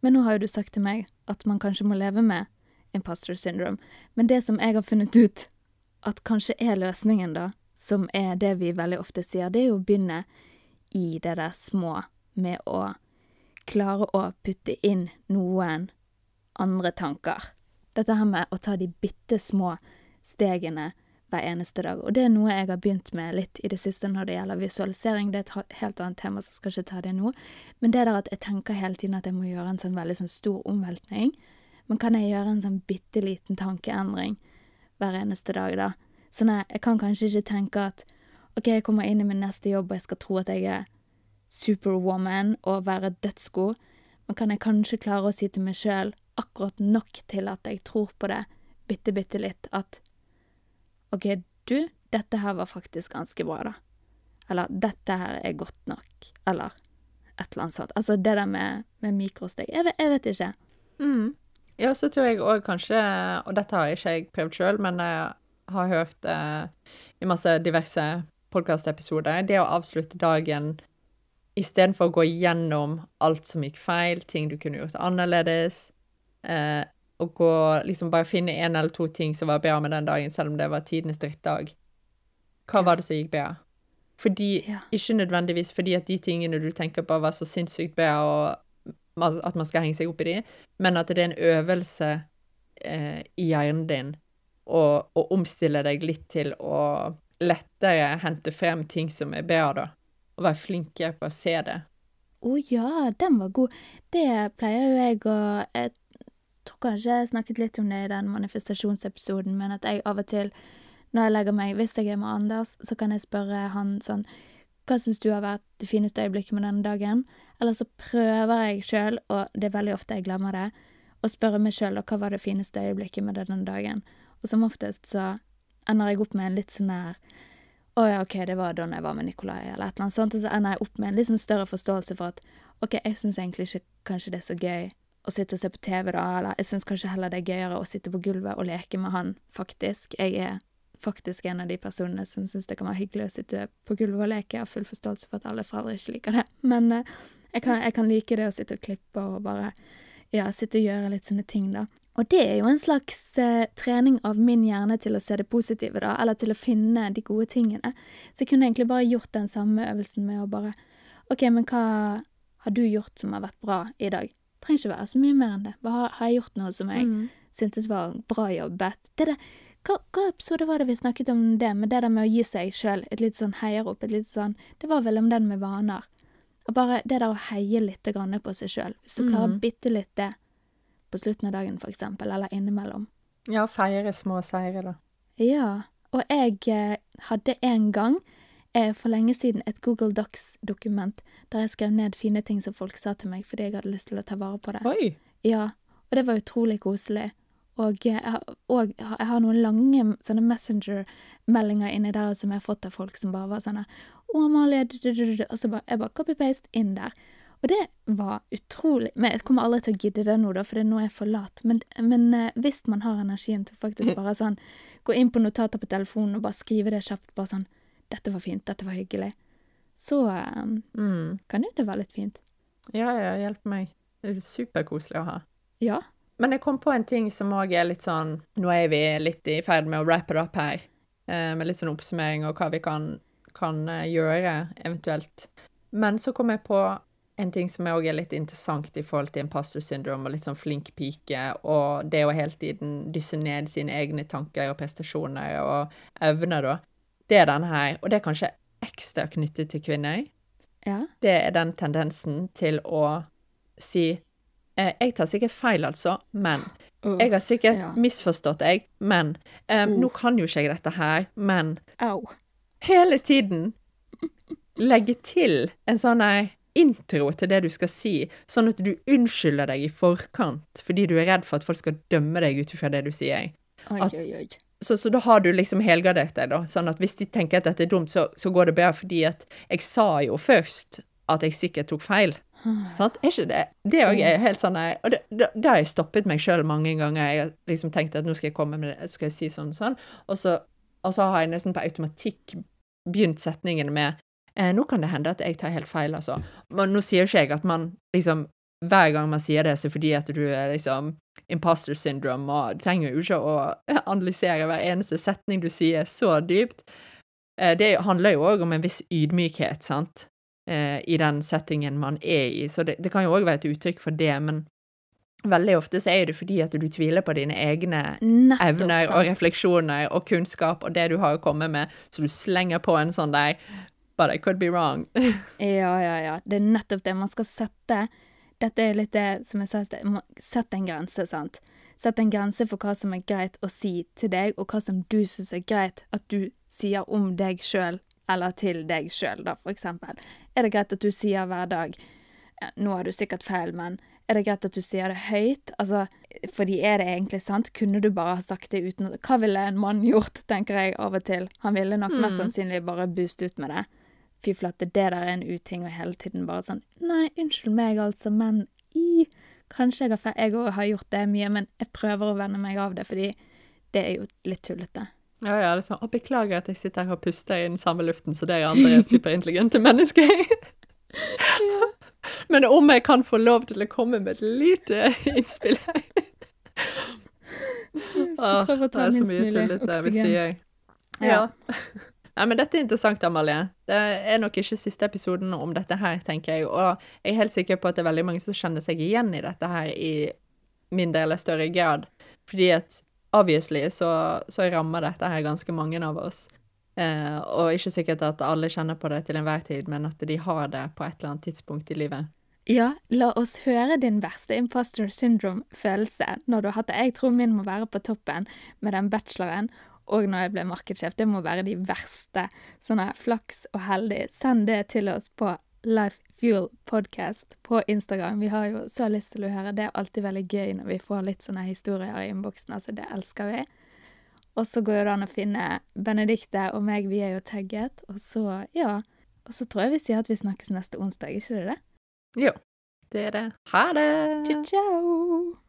Men nå har jo du sagt til meg at man kanskje må leve med imposter syndrome. Men det som jeg har funnet ut at kanskje er løsningen, da, som er det vi veldig ofte sier, det er jo å begynne i det der små med å klare å putte inn noen andre tanker. Dette her med å ta de bitte små stegene hver eneste dag. Og det er noe jeg har begynt med litt i det siste når det gjelder visualisering. Det er et helt annet tema, så skal ikke ta det nå. Men det der at jeg tenker hele tiden at jeg må gjøre en sånn veldig sånn stor omveltning. Men kan jeg gjøre en sånn bitte liten tankeendring hver eneste dag, da? Sånn at jeg kan kanskje ikke tenke at OK, jeg kommer inn i min neste jobb, og jeg skal tro at jeg er superwoman og være dødsgod. Men kan jeg kanskje klare å si til meg sjøl akkurat nok til at jeg tror på det bitte, bitte litt, at OK, du, dette her var faktisk ganske bra, da. Eller dette her er godt nok. Eller et eller annet sånt. Altså det der med, med mikrosteg. Jeg, vet- jeg vet ikke. Mm. Ja, så tror jeg òg kanskje, og dette har ikke jeg prøvd sjøl, men jeg har hørt eh, i masse diverse podkastepisoder, det å avslutte dagen istedenfor å gå gjennom alt som gikk feil, ting du kunne gjort annerledes, eh, og gå liksom bare finne en eller to ting som var bra med den dagen, selv om det var tidenes drittdag. Hva Ja. var det som gikk bra? Fordi, Ja. Ikke nødvendigvis fordi at de tingene du tenker på var så sinnssykt bra, og at man skal henge seg opp i de, men at det er en øvelse eh, i hjernen din å, å omstille deg litt til å lettere hente frem ting som er bra, da. Og være flinkere på å se det. Å ja, den var god. Det pleier jo jeg å Jeg tror kanskje jeg snakket litt om det i den manifestasjonsepisoden, men at jeg av og til, når jeg legger meg, hvis jeg er med Anders, så kan jeg spørre han sånn hva syns du har vært det fineste øyeblikket med denne dagen? Eller så prøver jeg sjøl, og det er veldig ofte jeg glemmer det, å spørre meg sjøl hva var det fineste øyeblikket med denne dagen. Og som oftest så ender jeg opp med en litt sånn her Å ja, OK, det var da jeg var med Nikolai, eller et eller annet sånt. Og så ender jeg opp med en litt sånn større forståelse for at OK, jeg syns egentlig ikke kanskje det er så gøy å sitte og se på TV, da, eller jeg syns kanskje heller det er gøyere å sitte på gulvet og leke med han, faktisk. Jeg er faktisk en av de personene som syns det kan være hyggelig å sitte på gulvet og leke. Jeg har full forståelse for at alle foreldre ikke liker det, men eh, jeg, kan, jeg kan like det å sitte og klippe og bare ja, sitte og gjøre litt sånne ting, da. Og det er jo en slags eh, trening av min hjerne til å se det positive, da, eller til å finne de gode tingene. Så jeg kunne egentlig bare gjort den samme øvelsen med å bare OK, men hva har du gjort som har vært bra i dag? Trenger ikke være så mye mer enn det. Bare har, jeg gjort noe som jeg Mm. syntes var bra jobbet? Det der, hva, hva episode var det vi snakket om det, med det der med å gi seg sjøl et litt sånn heiarop, sånn Det var vel om den med vaner. Og bare det der å heie litt grann på seg sjøl. Hvis du klarer Mhm. bitte litt det på slutten av dagen, eksempel, eller innimellom. Ja, feire små seire, da. Ja, og jeg eh, hadde en gang for lenge siden et Google Docs-dokument der jeg skrev ned fine ting som folk sa til meg fordi jeg hadde lyst til å ta vare på det. Oi! Ja, og det var utrolig koselig. Og jeg har, og jeg har noen lange sånne Messenger-meldinger inni der som jeg har fått av folk som bare var sånn Å, Amalie, og så bare, jeg bare copy-paste inn der. Og det var utrolig Men jeg kommer aldri til å gidde det nå, da, for det er nå jeg er for lat. Men, men eh, hvis man har energien til faktisk bare sånn gå inn på notater på telefonen og bare skrive det kjapt, bare sånn 'Dette var fint. Dette var hyggelig', så eh, Mm. kan jo det være litt fint. Ja, ja, hjelp meg. Det er superkoselig å ha. Ja. Men jeg kom på en ting som òg er litt sånn Nå er vi litt i ferd med å wrap it up her, eh, med litt sånn oppsummering og hva vi kan, kan eh, gjøre, eventuelt. Men så kom jeg på en ting som òg er litt interessant i forhold til imposter syndrome og litt sånn flink pike, og det å hele tiden dysse ned sine egne tanker og prestasjoner og evner, da. Det er denne her, og det er kanskje ekstra knyttet til kvinner Ja. det er den tendensen til å si eh, Jeg tar sikkert feil, altså, men Jeg har sikkert Ja. misforstått deg, men um, Uh. Nå kan jo ikke jeg dette her, men Au. Hele tiden legge til en sånn intro til det du skal si, sånn at du unnskylder deg i forkant fordi du er redd for at folk skal dømme deg ut ifra det du sier. Oi, At- oi, oi. Så, så da har du liksom helgardert deg, da. Sånn at hvis de tenker at dette er dumt, så, så går det bedre fordi at jeg sa jo først at jeg sikkert tok feil. Sant? Er ikke det? Det òg er helt sånn jeg, Og det, det, det har jeg stoppet meg sjøl mange ganger. Jeg har liksom tenkt at nå skal jeg komme med det, skal jeg si sånn og sånn, og så, og så har jeg nesten på automatikk begynt setningen med eh, Nå kan det hende at jeg tar helt feil, altså. Men nå sier ikke jeg at man liksom hver gang man sier det, så fordi at du er liksom imposter syndrome, og du trenger jo ikke å analysere hver eneste setning du sier så dypt. Eh, Det handler jo òg om en viss ydmykhet, sant, eh, i den settingen man er i, så det, det kan jo òg være et uttrykk for det, men veldig ofte så er det fordi at du tviler på dine egne Nettopp evner og refleksjoner og kunnskap og det du har å komme med, så du slenger på en sånn der But I could be wrong. Ja, ja, ja. Det er nettopp det. Man skal sette Dette er litt det som jeg sa i sted. Sett en grense, sant. Sett en grense for hva som er greit å si til deg, og hva som du syns er greit at du sier om deg sjøl, eller til deg sjøl, da, for eksempel. Er det greit at du sier hver dag Nå har du sikkert feil, men er det greit at du sier det høyt? Altså, fordi er det egentlig sant? Kunne du bare ha sagt det uten Hva ville en mann gjort, tenker jeg av og til. Han ville nok mest Mm. sannsynlig bare boost ut med det. Fy flate, det der er en uting, og hele tiden bare sånn Nei, unnskyld meg, altså, men i Kanskje jeg har feil. Jeg òg har gjort det mye, men jeg prøver å venne meg av det, fordi det er jo litt tullete. Ja, ja, det er sånn, å, beklager at jeg sitter her og puster i den samme luften som dere andre superintelligente mennesker. Men om jeg kan få lov til å komme med et lite innspill her skal prøve å ta det er så minst mye tullete, vil si jeg. Ja. Nei, men dette er interessant, Amalie. Det er nok ikke siste episoden om dette her, tenker jeg. Og jeg er helt sikker på at det er veldig mange som kjenner seg igjen i dette her i mindre eller større grad. Fordi at obviously så, så rammer dette her ganske mange av oss. Eh, og ikke sikkert at alle kjenner på det til enhver tid, men at de har det på et eller annet tidspunkt i livet. Ja, la oss høre din verste imposter syndrome-følelse når du har hatt det. Jeg tror min må være på toppen med den bacheloren. Og når jeg ble markedssjef. Det må være de verste. Sånn flaks og heldig. Send det til oss på Life Fuel Podcast på Instagram. Vi har jo så lyst til å høre. Det er alltid veldig gøy når vi får litt sånne historier i innboksen. Altså, det elsker vi. Og så går det an å finne Benedikte og meg, vi er jo tagget. Og så, ja Og så tror jeg vi sier at vi snakkes neste onsdag, ikke det det? Jo, det er det. Ha det! Ciao, ciao!